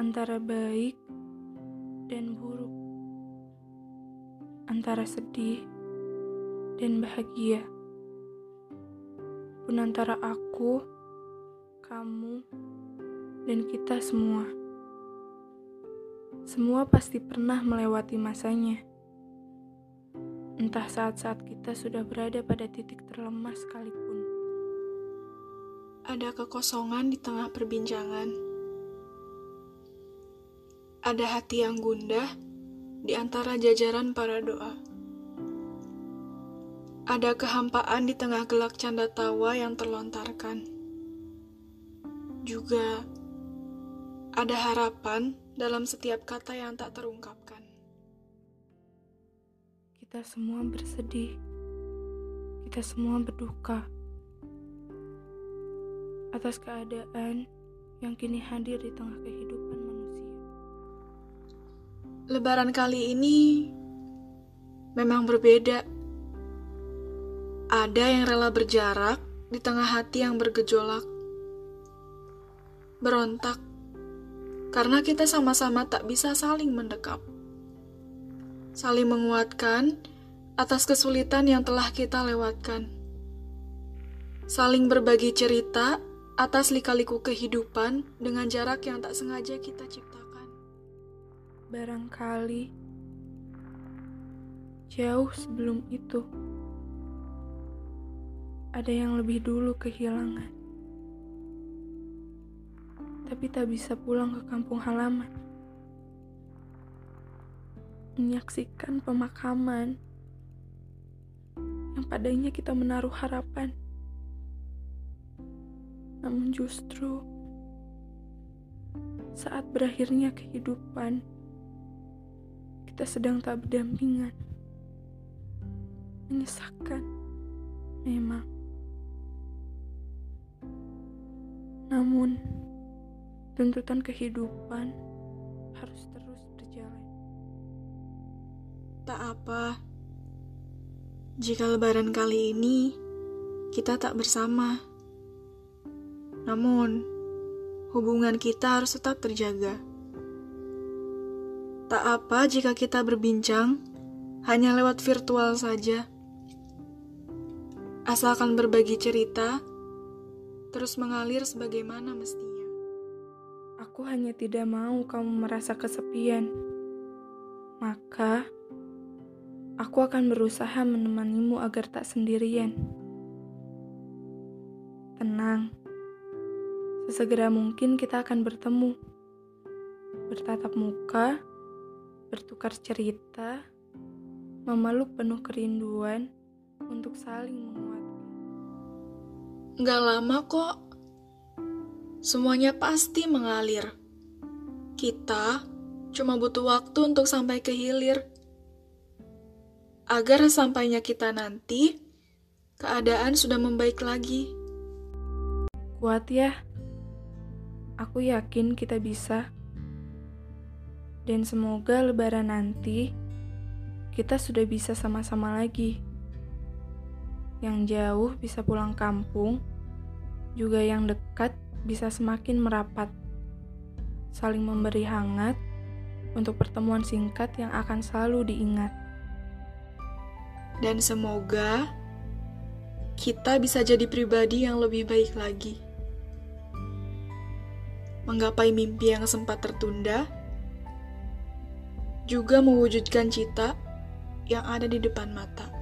antara baik dan buruk, antara sedih dan bahagia, pun antara aku, kamu, dan kita semua. Semua pasti pernah melewati masanya. Entah saat-saat kita sudah berada pada titik terlemah sekalipun. Ada kekosongan di tengah perbincangan ada hati yang gundah di antara jajaran para doa. Ada kehampaan di tengah gelak canda tawa yang terlontarkan. Juga ada harapan dalam setiap kata yang tak terungkapkan. Kita semua bersedih. Kita semua berduka atas keadaan yang kini hadir di tengah kehidupan Lebaran kali ini memang berbeda. Ada yang rela berjarak di tengah hati yang bergejolak, berontak karena kita sama-sama tak bisa saling mendekap, saling menguatkan atas kesulitan yang telah kita lewatkan, saling berbagi cerita atas lika-liku kehidupan dengan jarak yang tak sengaja kita ciptakan. Barangkali jauh sebelum itu ada yang lebih dulu kehilangan, tapi tak bisa pulang ke kampung halaman. Menyaksikan pemakaman yang padanya kita menaruh harapan, namun justru saat berakhirnya kehidupan kita sedang tak berdampingan. Menyesakkan, memang. Namun, tuntutan kehidupan harus terus berjalan. Tak apa, jika lebaran kali ini kita tak bersama. Namun, hubungan kita harus tetap terjaga. Tak apa jika kita berbincang hanya lewat virtual saja. Asalkan berbagi cerita, terus mengalir sebagaimana mestinya. Aku hanya tidak mau kamu merasa kesepian. Maka, aku akan berusaha menemanimu agar tak sendirian. Tenang, sesegera mungkin kita akan bertemu, bertatap muka, bertukar cerita, memeluk penuh kerinduan untuk saling menguatkan. Gak lama kok, semuanya pasti mengalir. Kita cuma butuh waktu untuk sampai ke hilir. Agar sampainya kita nanti, keadaan sudah membaik lagi. Kuat ya, aku yakin kita bisa. Dan semoga lebaran nanti kita sudah bisa sama-sama lagi. Yang jauh bisa pulang kampung, juga yang dekat bisa semakin merapat. Saling memberi hangat untuk pertemuan singkat yang akan selalu diingat. Dan semoga kita bisa jadi pribadi yang lebih baik lagi. Menggapai mimpi yang sempat tertunda juga mewujudkan cita yang ada di depan mata.